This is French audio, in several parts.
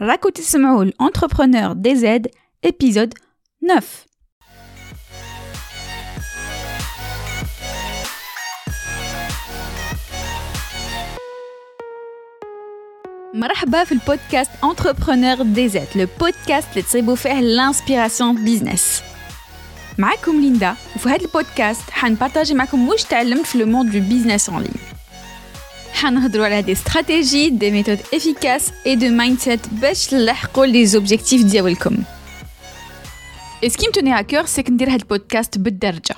راكو تسمعوا l'entrepreneur DZ épisode 9 مرحبا في البودكاست Entrepreneur DZ le podcast اللي تصيبوا فيه l'inspiration business معكم ليندا وفي هذا البودكاست حنبارطاجي معكم واش تعلمت في لو موند دو بيزنس اون لين حنهضروا على دي استراتيجي دي ميثود افيكاس اي دو مايند سيت باش تلحقوا لي زوبجيكتيف ديالكم Et ce qui me tenait à cœur, c'est que ندير هاد البودكاست بالدرجة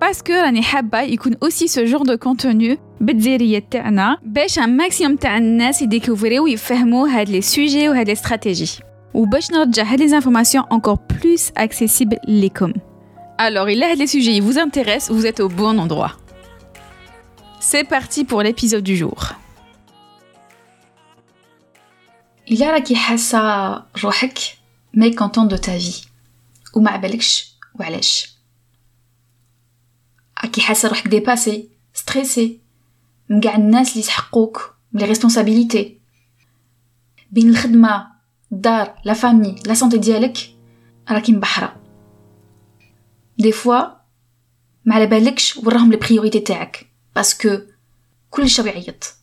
باسكو راني حابة يكون اوسي سو جور دو كونتوني بالديرية تاعنا باش ان ماكسيموم تاع الناس يديكوفريو ويفهموا هاد لي سوجي وهاد لي استراتيجي وباش نرجع هاد لي انفورماسيون encore plus accessibles ليكم Alors, il a les sujets vous intéressent, vous êtes au bon endroit. C'est parti pour l'épisode du jour. إلا راكي حاسة روحك mécontente de ta vie وما عبالكش وعلاش راكي حاسة روحك ديباسي ستريسي من كاع الناس اللي يسحقوك من لي ريسبونسابيلتي بين الخدمة الدار لا فامي لا سونتي ديالك راكي مبحرة دي فوا ما على بالكش وراهم لي بريوريتي تاعك باسكو كلشي يعيط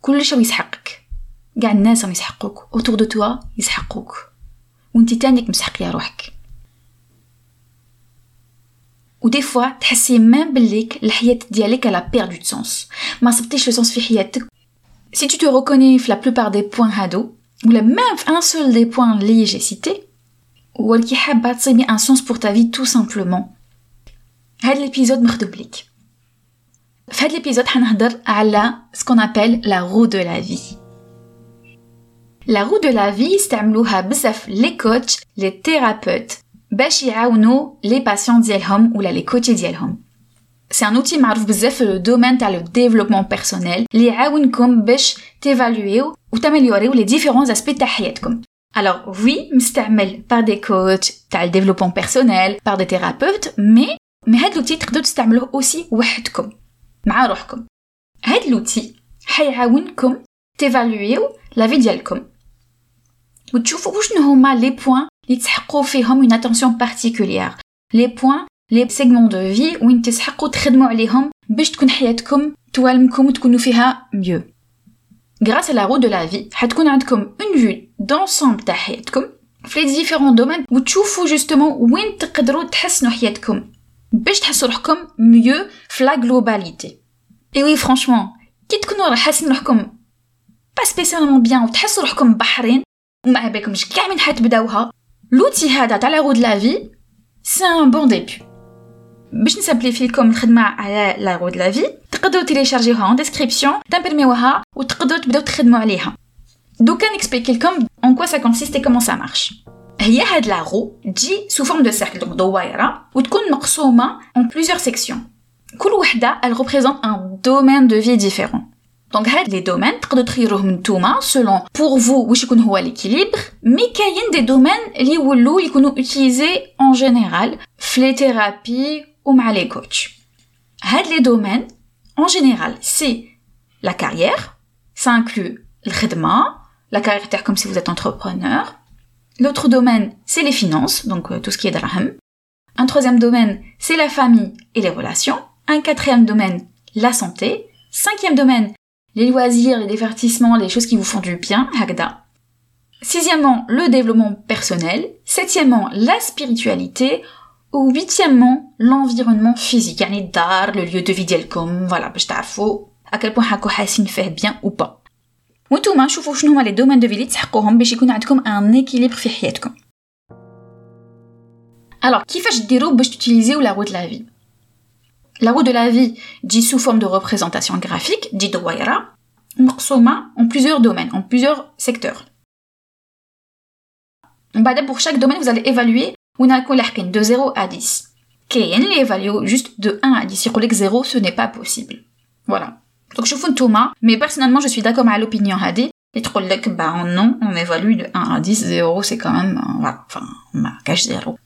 كلشي يسحقك كاع الناس راهم يسحقوك اوتور دو توا يسحقوك وانتي تانيك مسحقيه روحك ودي فوا تحسي مام بليك الحياة ديالك لا بيردو دو سونس ما صبتيش لو سونس في حياتك si tu te reconnais في la plupart des points هادو ولا même في un seul des points اللي j'ai cité ولكي حابة تصيبي ان سونس بور تا في تو سامبلومون هاد ليبيزود مخدوم ليك في هاد ليبيزود حنهضر على سكون ابل لا رو دو لا في لا رو دو لا في يستعملوها بزاف لي كوتش لي تيرابوت باش يعاونوا لي باسيون ديالهم ولا لي كوتشي ديالهم سي ان اوتي معروف بزاف في لو دومين تاع لو ديفلوبمون بيرسونيل اللي يعاونكم باش تيفالويو وتامليوريو لي ديفيرون اسبي تاع حياتكم Alors oui, مستعمل par des coachs تاع le développement personnel, par des thérapeutes, mais mais هاد لوتي تقدروا تستعملوه اوسي وحدكم مع روحكم هاد لوتي حيعاونكم تيفالويو لا في ديالكم وتشوفوا وشنو هما لي بوين اللي تسحقوا فيهم اون اتونسيون بارتيكوليير لي بوين لي سيغمون دو في وين تسحقوا تخدموا عليهم باش تكون حياتكم توالمكم وتكونوا فيها ميو grâce à la roue de la vie حتكون عندكم une vue d'ensemble تاع حياتكم في les différents domaines وتشوفوا justement وين تقدروا تحسنوا حياتكم باش تحسوا روحكم mieux في la globalité et oui franchement كي تكونوا راح حاسين روحكم با سبيسيالمون بيان وتحسوا روحكم بحرين وما بالكمش كاع من حتبداوها لوتي هذا تاع لا رو de la vie c'est un bon début باش نسامبليفي لكم الخدمه على لا رو de la vie تقدروا تيليشارجيوها ان ديسكريبسيون تمبرميوها وتقدروا تبداو تخدموا عليها دوكا نكسبليكي لكم اون كوا سا كونسيست كومون سا مارش هي هاد لا رو تجي سو فورم دو سيركل دونك دوائره وتكون مقسومه اون بليزيور سيكسيون كل وحده elle représente un domaine de vie différent دونك هاد لي دومين تقدروا تخيروهم نتوما سولون بور فو واش يكون هو ليكيليبر مي كاين دي دومين اللي يولوا يكونوا اوتيليزي اون جينيرال في لي ثيرابي ومع لي كوتش هاد لي دومين En général, c'est la carrière. Ça inclut le khidma, la carrière comme si vous êtes entrepreneur. L'autre domaine, c'est les finances, donc euh, tout ce qui est draham. Un troisième domaine, c'est la famille et les relations. Un quatrième domaine, la santé. Cinquième domaine, les loisirs, les divertissements, les choses qui vous font du bien, hagda. Sixièmement, le développement personnel. Septièmement, la spiritualité. Ou huitièmement, l'environnement physique, yani dar, le lieu de vie comme voilà, à quel point Hako fait bien ou pas. وانتوما شوفوا شنو هما لي دومين دو في اللي تحقوهم باش يكون عندكم ان ايكيليبر في حياتكم. Alors, كيفاش ديروا باش توتيليزيو لا رو de la vie La roue de la vie dit sous forme de représentation graphique, dit دوائرة, مقسومة en plusieurs domaines, en plusieurs secteurs. بعد pour chaque domaine, vous allez évaluer وين غنكون لاحقين de 0 à 10 كاين اللي يفاليو juste de 1 à 10 يقولك 0 ce n'est pas possible voilà donc شوفوا نتوما mais personnellement je suis d'accord مع l'opinion هادي اللي تقول لك bah non on évalue de 1 à 10 0 c'est quand même euh, voilà enfin ما كاش 0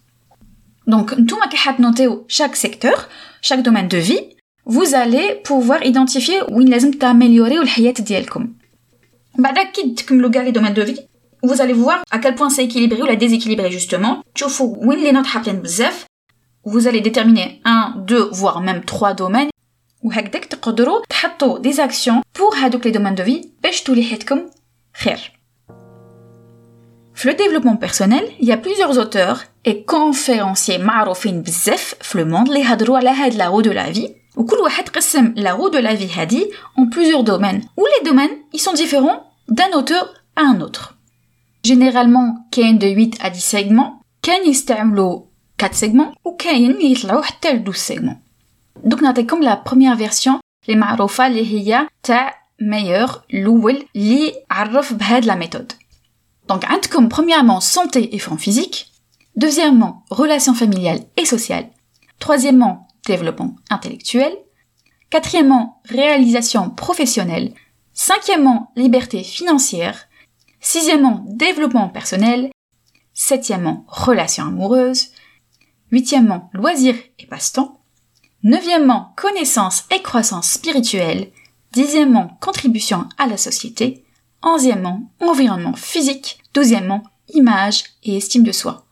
donc نتوما كي حتنوتيو chaque secteur chaque domaine de vie vous allez pouvoir identifier وين لازم تامليوريو الحياة ديالكم بعدا كي تكملوا كاع لي دومين دو في vous allez voir à quel point c'est équilibré ou la déséquilibré justement. les notes vous allez déterminer un, deux, voire même trois domaines. وهكذاك تقدروا تحطوا des actions pour هادوك les domaines de vie باش تولي حياتكم خير. في le développement personnel, il y a plusieurs auteurs et conférenciers معروفين بزاف في le monde اللي هضروا على هاد la roue de la vie وكل واحد قسم la roue de la vie هادي en plusieurs domaines où les domaines ils sont différents d'un auteur à un autre. Généralement كاين de 8 à 10 segments كان يستعملوا 4 segments وكاين اللي يطلعوا حتى ل 12 segments. Donc نعطيكم la première version اللي معروفة اللي هي تاع meilleur الاول اللي عرف بهاد la méthode. Donc عندكم premièrement santé et forme physique, deuxièmement relations familiales et sociales, troisièmement développement intellectuel, quatrièmement réalisation professionnelle, cinquièmement liberté financière, sixièmement développement personnel, septièmement relations amoureuses, huitièmement loisirs et passe-temps, Neuvièmement, connaissance et croissance spirituelle. Dixièmement, contribution à la société. Onzièmement, environnement physique. Douzièmement, image et estime de soi.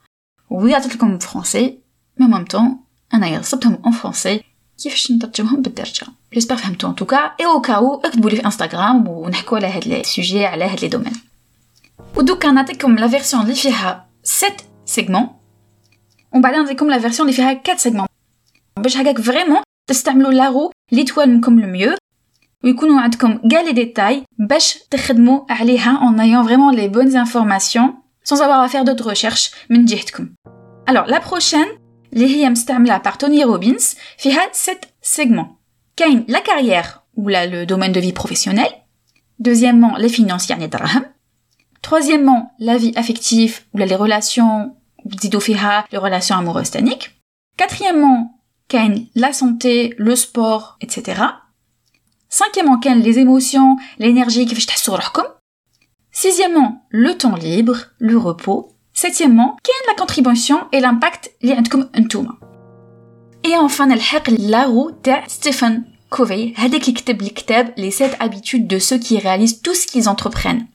Oui, à tout comme français, mais en même temps, un ailleurs en français. J'espère faire que en tout cas, et au cas où, vous sur Instagram ou on a les sujets, à les domaines. Ou donc, on a comme la version qui 7 segments. On va comme la version qui 4 segments. باش هكاك فريمون تستعملوا لاغو اللي توالمكم الميو ويكونوا عندكم كاع لي ديتاي باش تخدموا عليها en ayant vraiment les bonnes informations sans avoir à faire d'autres recherches من جهتكم alors la prochaine اللي هي مستعملة par Tony Robbins فيها 7 segments كاين la carrière ou là le domaine de vie professionnel deuxièmement les finances يعني الدراهم troisièmement la vie affective ou là les relations بتزيدوا فيها les relations amoureuses تانيك quatrièmement كاين la santé le sport etc cinquièmement كاين les émotions l'énergie كيفاش تحسوا روحكم sixièmement le temps libre le repos Septièmement, quelle est la contribution et l'impact اللي عندكم انتوما Et enfin نلحق la roue de Stephen Covey هذاك اللي كتب الكتاب les 7 habitudes de ceux qui réalisent tout ce qu'ils entreprennent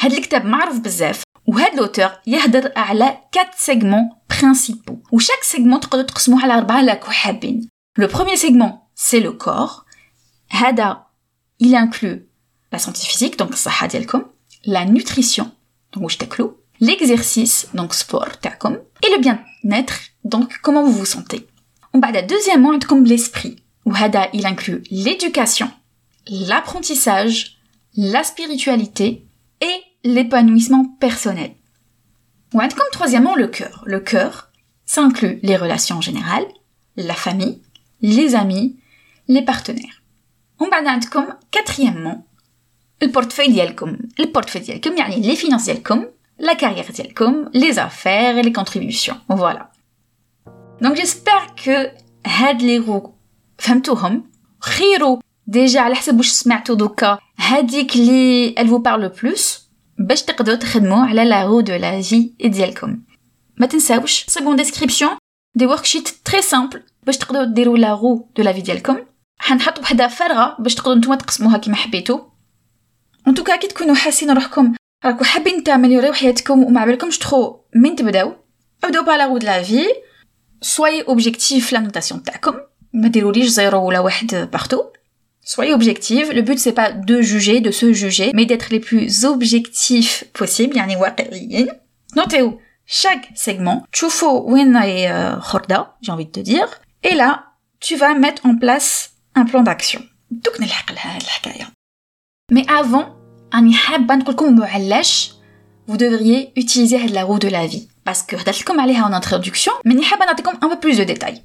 هذا الكتاب معروف بزاف وهذا لوتور يهدر على 4 segments principaux وشاك segment تقدروا تقسموه على أربعة لك حابين Le premier segment c'est le corps هذا il inclut la santé physique donc الصحة ديالكم la nutrition donc واش تاكلوا l'exercice, donc sport, et le bien-être, donc comment vous vous sentez. On va deuxièmement comme l'esprit, où hada il inclut l'éducation, l'apprentissage, la spiritualité et l'épanouissement personnel. On va comme troisièmement le cœur. Le cœur, ça inclut les relations générales, la famille, les amis, les partenaires. On va comme quatrièmement le portefeuille le portefeuille les finances la carrière comme les affaires et les contributions. Voilà. Donc j'espère que هاد لي رو فهمتوهم خيروا ديجا على حسب واش سمعتو دوكا هاديك اللي elle vous parle plus باش تقدروا تخدموا على لا رو دو لا في ديالكم ما تنساوش سيكون ديسكريبسيون دي وركشيت تري سامبل باش تقدروا ديروا لا رو دو لا في ديالكم حنحط وحده فارغة باش تقدروا نتوما تقسموها كيما حبيتو ان توكا كي تكونوا حاسين روحكم راكو حابين تعمليوريو حياتكم وما بالكمش تخو من تبداو أبداو بالا غود لا في سواي اوبجيكتيف لا نوتاسيون تاعكم ما ديروليش زيرو ولا واحد بارتو Soyez objectifs. Le but c'est pas de juger, de se juger, mais d'être les plus objectifs possibles. Notez où chaque segment, Chufo, Wina et euh, Horda, j'ai envie de te dire. Et là, tu vas mettre en place un plan d'action. Hein. Mais avant, vous devriez utiliser la roue de la vie. Parce que comme en introduction, mais un peu plus de détails.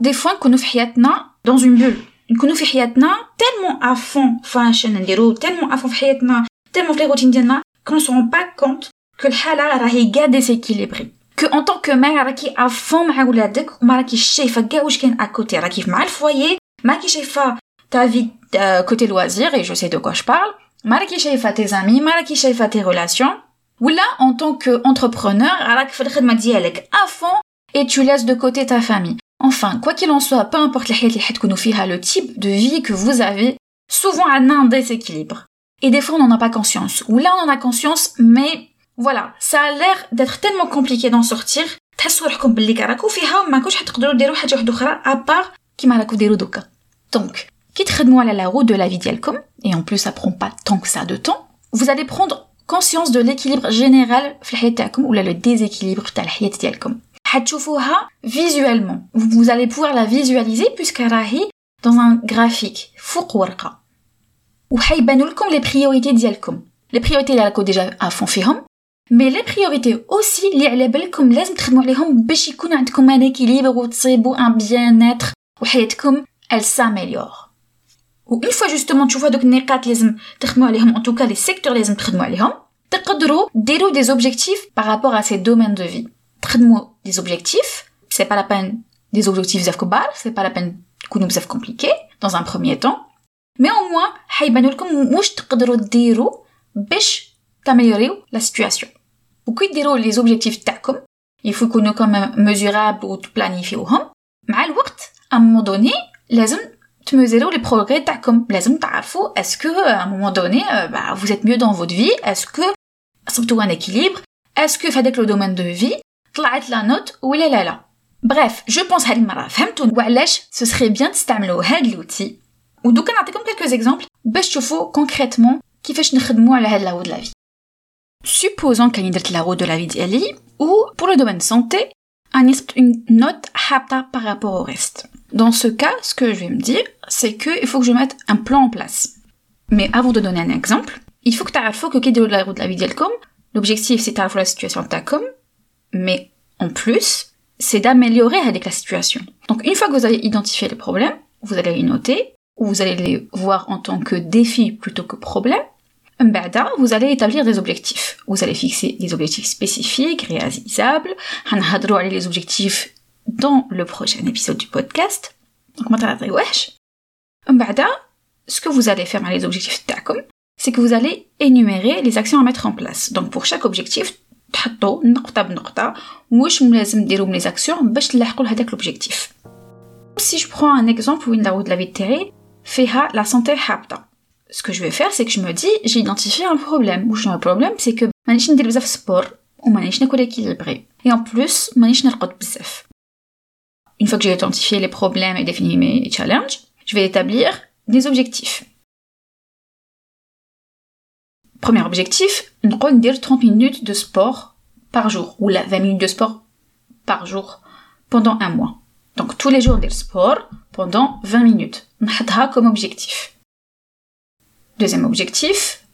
Des fois, nous dans une bulle. نكونوا في حياتنا tellement à fond فاشن نديرو tellement à fond في حياتنا tellement في لي روتين ديالنا qu'on se rend pas compte que الحاله راهي كاع ديسيكيليبري que en tant que mère راكي à fond مع ولادك وما راكيش شايفه كاع واش كاين à côté راكي مع الفوايي ما راكي شايفه ta vie euh, côté loisir, et je sais de quoi je parle, maraki shaifa tes amis, maraki shaifa tes relations, ou là, en tant qu'entrepreneur, à fond, et tu laisses de côté ta famille. Enfin, quoi qu'il en soit, peu importe le type de vie que vous avez, souvent on a un déséquilibre. Et des fois, on n'en a pas conscience. Ou là, on en a conscience, mais voilà, ça a l'air d'être tellement compliqué d'en sortir. à part Donc, qui traite-moi la route de la vie d'Yelcom, et en plus, ça prend pas tant que ça de temps, vous allez prendre conscience de l'équilibre général ou le déséquilibre de la vie حتشوفوها visuellement vous allez pouvoir la visualiser puisque راهي dans un graphique فوق ورقه وحيبانوا لكم les priorités ديالكم les priorités اللي راكو ديجا افون فيهم مي لي بريوريتي اوسي اللي على بالكم لازم تخدموا عليهم باش يكون عندكم ان اكيليبر وتصيبوا ان بيان اتر وحياتكم ال ساميليور و اون فوا جوستومون تشوفوا هذوك النقاط لازم تخدموا عليهم ان توكا لي سيكتور لازم تخدموا عليهم تقدروا ديروا دي زوبجيكتيف بارابور ا سي دومين دو في تخدموا دي زوبجيكتيف سي با لا بين دي زوبجيكتيف بزاف كبار سي با لا بين تكونوا بزاف كومبليكي دون ان بروميير طون مي او موان حيبانوا لكم واش تقدروا ديروا باش تاميليوريو لا سيتوياسيون وكي ديروا لي زوبجيكتيف تاعكم يفو يكونوا كوم ميزورابل وتبلانيفيوهم مع الوقت ا مومون دوني لازم تميزوريو لي بروغري تاعكم لازم تعرفوا اسكو ا مومون دوني bah, vous êtes mieux dans votre vie اسكو صبتوا ان اكيليبر اسكو في هذاك لو دومين دو في طلعت لا نوت ولا لا لا بريف جو بونس هاد المره فهمتوا وعلاش سو سري بيان تستعملوا هاد لوتي ودوكا نعطيكم كلكو زيكزامبل باش تشوفوا كونكريتمون كيفاش نخدموا على هاد لا لا في Supposons qu'il y ait la route de la vie d'Eli, ou pour le domaine santé, une note hapta par rapport au reste. Dans ce cas, ce que je vais me dire, c'est qu'il faut que je mette un plan en place. Mais avant de donner un exemple, il faut que tu aies que qui la route de la vie d'Elcom, l'objectif c'est à la fois la situation de ta com, mais en plus, c'est d'améliorer avec la situation. Donc une fois que vous avez identifié les problèmes, vous allez les noter, ou vous allez les voir en tant que défi plutôt que problème, vous allez établir des objectifs. Vous allez fixer des objectifs spécifiques, réalisables. On les objectifs dans le prochain épisode du podcast. Donc, ce que vous allez faire dans les objectifs TACOM, c'est que vous allez énumérer les actions à mettre en place. Donc, pour chaque objectif, تحطوا نقطة بنقطة واش لازم ديروا من les actions باش تلاحقوا لهداك l'objectif. Si je prends un exemple où une route de la vie de فيها la santé حابطة ce que je vais faire, c'est que je me dis, j'ai identifié un problème. Ou un problème, c'est que مانيش ندير بزاف sport ou مانيش ناكل équilibré. Et en plus, مانيش نرقد بزاف. Une fois que j'ai identifié les problèmes et défini mes challenges, je vais établir des objectifs. Premier objectif, نقول ندير 30 minutes de sport par jour ou la 20 minutes de sport par jour pendant un mois. Donc tous les jours ندير sport pendant 20 minutes. نحطها comme objectif. Deuxième objectif,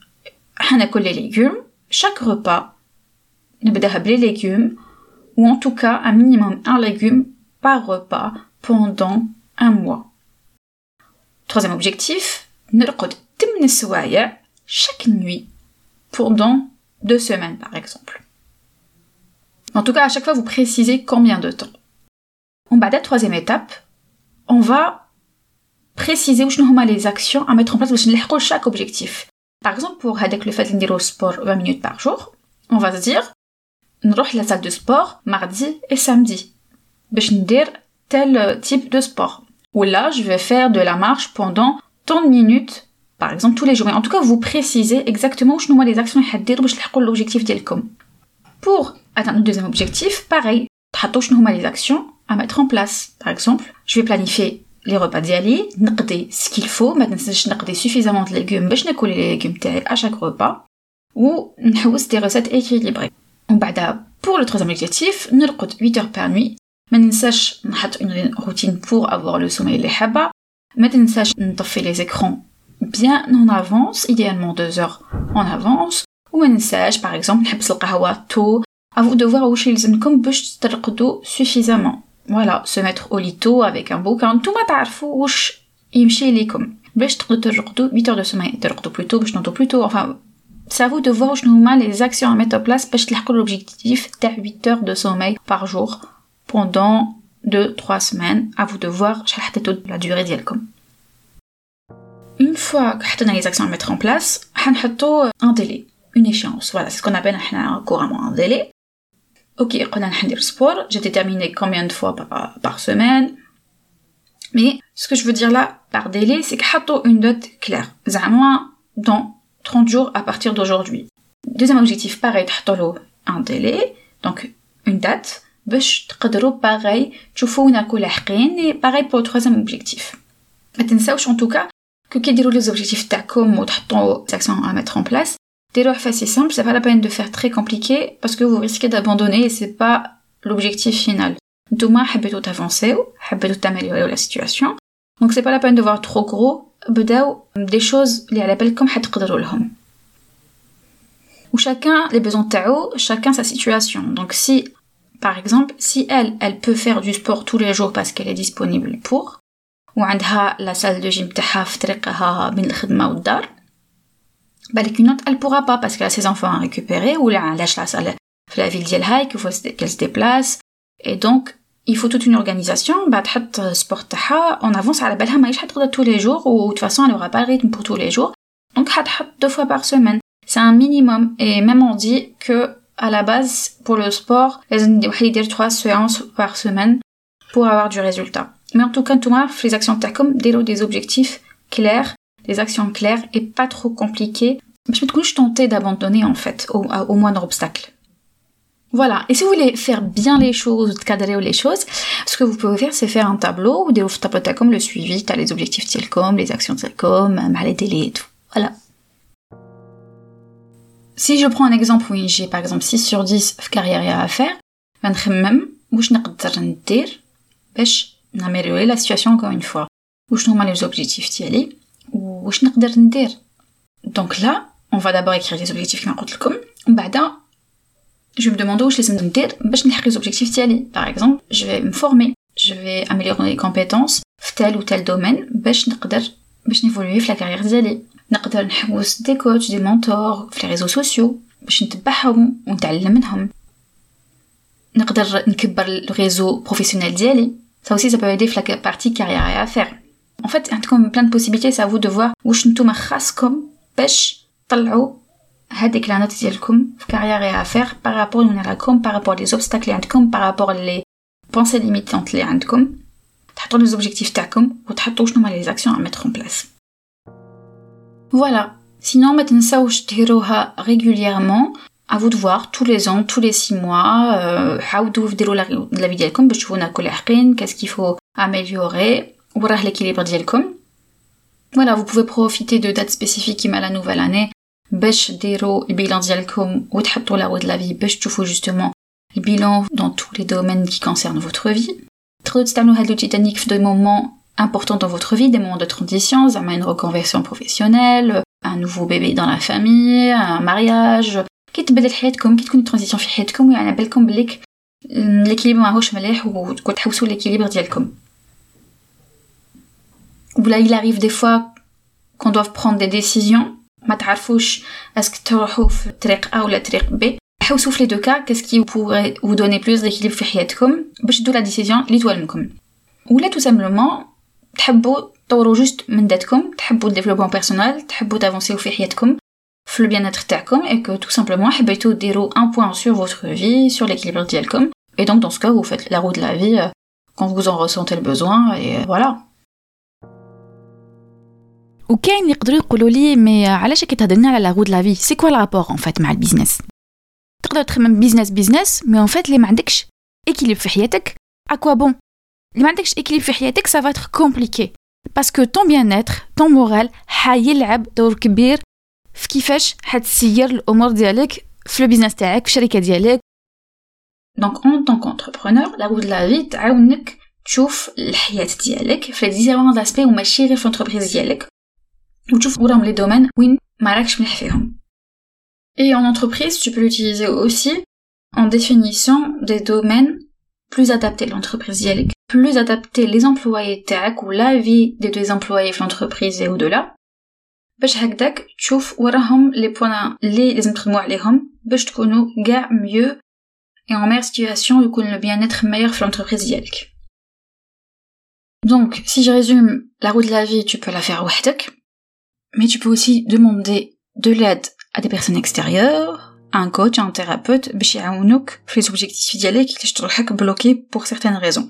هناكل les légumes. Chaque repas, نبداها les légumes, ou en tout cas un minimum un légume par repas pendant un mois. Troisième objectif, نرقد 8 سوايع chaque nuit pour dans deux semaines, par exemple. En tout cas, à chaque fois, vous précisez combien de temps. En bas de la troisième étape, on va préciser où sont les actions à mettre en place pour chaque objectif. Par exemple, pour le fait de sport 20 minutes par jour, on va se dire, on la salle de sport mardi et samedi. Je vais tel type de sport. Ou là, je vais faire de la marche pendant tant de minutes par exemple tous les jours. En tout cas, vous précisez exactement où sont les actions à faire pour l'objectif d'Elcom. Pour atteindre le deuxième objectif, pareil, تحطوا شنو les actions à mettre en place. Par exemple, je vais planifier les repas d'Yali, نقضي ce qu'il faut, ما تنساش نقضي suffisamment de légumes باش ناكل les légumes تاعي à chaque repas ou نحوس des recettes équilibrées. ومن بعدها pour le troisième objectif نرقد 8 heures par nuit ما ننساش نحط une routine pour avoir le sommeil اللي حابة ما تنساش نطفي les écrans bien en avance idéalement 2 heures en avance وما ننساش par exemple نحبس القهوة tôt à vous de voir واش يلزمكم باش ترقدوا suffisamment voilà, se mettre au lito avec un bouquin, tout ma tarfou, ouch, imchi likum. Bêche te 8 heures de sommeil, te plus tôt, bêche plus tôt, enfin, c'est à vous de voir où les actions à mettre en place, bêche l'objectif, t'as 8 heures de sommeil par jour pendant 2-3 semaines, à vous de voir, la durée d'yelkom. Une fois que vous les actions à mettre en place, on un délai, une échéance. Voilà, c'est ce qu'on appelle couramment un délai. Ok, on a sport, j'ai déterminé combien de fois par, par semaine. Mais ce que je veux dire là, par délai, c'est que une date claire. Zama dans 30 jours à partir d'aujourd'hui. Deuxième objectif, pareil, تحطوا un délai, donc une date, باش تقدروا pareil تشوفوا وين راكم لاحقين et pareil pour le troisième objectif. ما تنساوش en tout cas que كي ديروا les objectifs تاعكم وتحطوا les actions à mettre en place, ديروها assez simple, c'est pas la peine de faire très compliqué parce que vous risquez d'abandonner et c'est pas l'objectif final. نتوما حبيتوا تافونسيو حبيتوا تامéliorer la situation donc c'est pas la peine de voir trop gros بداو des choses اللي على بالكم حتقدروا لهم ou chacun les besoins تاعو chacun sa situation donc si par exemple si elle elle peut faire du sport tous les jours parce qu'elle est disponible pour وعندها la salle de gym تاعها في طريقها بين الخدمه والدار بالك une autre elle pourra pas parce qu'elle a ses enfants à récupérer ou là علاش la salle في la ville ديالها qu'il faut qu'elle se déplace et donc il faut toute une organisation bah تحط sport تاعها en avance على بالها ماهيش حتقدر tous les jours ou de toute façon elle aura pas le rythme pour tous les jours donc حتحط deux fois par semaine c'est un minimum et même on dit que à la base pour le sport لازم واحد يدير 3 séances par semaine pour avoir du résultat mais en tout cas tout les actions تاعكم ديروا des objectifs clairs des actions claires et pas trop compliquées je me je tenté d'abandonner en fait au, au moindre obstacle voilà. Et si vous voulez faire bien les choses, cadrer les choses, ce que vous pouvez faire, c'est faire un tableau ou des tableaux comme le suivi, t'as les objectifs Telcom, les actions Telcom, les délais et tout. Voilà. Si je prends un exemple où j'ai par exemple 6 sur 10 carrière à faire, même واش نقدر ندير باش نامéliorer la situation encore une fois واش هما les objectifs ديالي واش نقدر ندير donc là on va d'abord écrire les objectifs كما قلت لكم ومن بعد je vais me demander où je les ندير باش نحقق les objectifs ديالي par exemple je vais me former je vais améliorer les compétences في tel ou tel domaine باش نقدر باش نيفولوي في la carrière ديالي نقدر نحوس دي كوتش دي مونتور في les réseaux sociaux باش نتبعهم ونتعلم منهم نقدر نكبر الريزو بروفيسيونيل ديالي ça aussi ça peut aider في la partie carrière à faire en fait عندكم plein de possibilités c'est à vous de voir واش نتوما خاصكم باش تطلعوا هذيك لا نوت ديالكم في كارير افير بارابور اللي راكم بارابور لي زوبستاكل اللي عندكم بارابور لي بونسي ليميتونت اللي عندكم تحطوا لي زوبجيكتيف تاعكم وتحطوا شنو هما لي زاكسيون ا ميتر اون بلاس فوالا سينون ما تنساوش ديروها ريغوليرمون à vous de voir tous les ans, tous les six mois, حاولوا ديروا la vie ديالكم باش تشوفوا ناكل حقين, qu'est-ce qu'il faut améliorer, وراه l'équilibre ديالكم. Voilà, vous pouvez profiter de dates spécifiques qui m'a la nouvelle année باش ديروا البيلان ديالكم وتحطوا لا de la vie باش تشوفوا justement le bilan dans tous les domaines qui concernent votre vie. تقدروا تستعملوا هاد l'outil technique في des moments importants dans votre vie, des moments de transition, زعما une reconversion professionnelle, un nouveau bébé dans la famille, un mariage, كي تبدل حياتكم كي تكون ترانزيسيون في حياتكم ويعني بالكم بليك ليكيليبر ماهوش مليح وتكون تحوسوا ليكيليبر ديالكم. ولا il arrive des fois qu'on doit prendre des décisions ما تعرفوش اسك تروحوا في طريق A ولا طريق B. حوسوا في لي دو كا كاسكي pourrait vous donner plus d'équilibre في حياتكم؟ باش تدو لا ديسيزيون اللي توالمكم ولا تو سامبلومون تحبوا تطوروا جوست من ذاتكم تحبوا الديفلوبمون بيرسونيل تحبوا تافونسيو في حياتكم. في البيان اتر تاعكم et que tout simplement حبيتو ديروا un point sur votre vie sur l'équilibre ديالكم et donc dans ce cas vous faites la roue de la vie quand vous en ressentez le besoin et voilà وكاين اللي يقدروا يقولوا لي مي علاش كي تهضرنا على لا لا في سي كوا الرابور ان فات مع البيزنس تقدر تخمم بيزنس بيزنس مي ان فات اللي ما عندكش اكيليب في حياتك اكوا بون اللي ما عندكش اكيليب في حياتك سا فا كومبليكي باسكو طون بيان اتر طون مورال حيلعب دور كبير في كيفاش حتسير الامور ديالك في البيزنس تاعك في الشركه ديالك دونك اون طون كونتربرونور لا رود لا في تعاونك تشوف الحياه ديالك في لي ديفيرون اسبي وماشي غير في لونتربريز ديالك وتشوف وراهم les domaines وين ما راكش مليح فيهم et en entreprise tu peux l'utiliser aussi en définissant des domaines plus adaptés à l'entreprise ديالك plus adaptés les employés تاعك ou la vie des deux employés في l'entreprise et au-delà باش هكداك تشوف وراهم لي بوان اللي لازم تخدموا عليهم باش تكونوا كاع mieux et en meilleure situation يكون le bien-être meilleur في l'entreprise ديالك donc si je résume la roue de la vie tu peux la faire وحدك mais tu peux aussi demander de l'aide à des personnes extérieures, à un coach, à un thérapeute, باش يعاونوك في les objectifs ديالك اللي تروحك bloqué pour certaines raisons.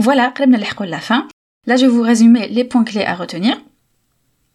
Voilà, قربنا نلحقوا la fin. Là, je vais vous résumer les points clés à retenir.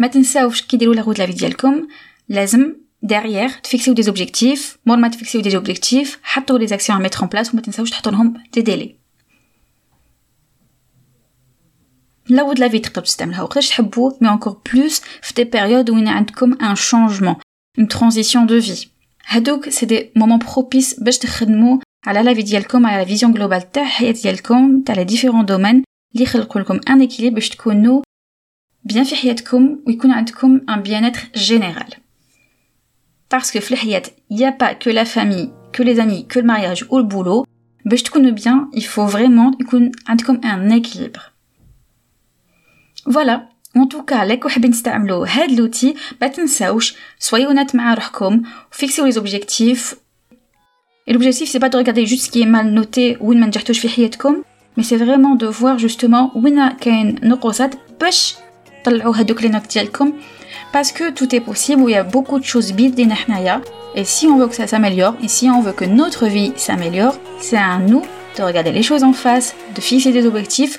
ما تنساوش كي ديروا لا روت لا في ديالكم لازم derrière تفيكسيو دي زوبجيكتيف مور ما تفيكسيو دي زوبجيكتيف حطوا لي زاكسيون ا ميتر ان بلاس وما تنساوش تحطوا لهم دي ديلي لا ود لا في تقدروا تستعملوها وقتاش تحبوا مي انكور بلوس في دي بيريود وين عندكم ان شونجمون اون ترانزيسيون دو في هادوك سي دي مومون بروبيس باش تخدموا على لا في ديالكم على لا فيزيون جلوبال تاع الحياه ديالكم تاع لي ديفيرون دومين اللي يخلقوا لكم ان اكيليبر باش تكونوا بيان في حياتكم ويكون عندكم ان بيان اتر جينيرال باسكو في الحياه يا با كو لا فامي كو لي زامي كو المارياج او البولو باش تكونوا بيان il faut vraiment يكون عندكم ان اكيليبر فوالا ان توكا لك حابين تستعملوا هاد لوتي ما تنساوش سويو هونات مع روحكم وفيكسيو لي زوبجيكتيف L'objectif, c'est pas de regarder juste ce qui est mal noté وين ما نجحتوش في حياتكم mais c'est vraiment de voir justement وين كاين نقصات باش طلعوا هادوك لي نوت ديالكم parce que tout est possible il y a beaucoup de choses بيدينا حنايا et si on veut que ça s'améliore et si on veut que notre vie s'améliore c'est à nous de regarder les choses en face de fixer des objectifs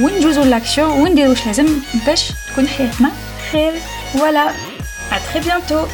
ونجوزو لاكسيون ونديرو واش لازم باش تكون حياتنا خير voilà à très bientôt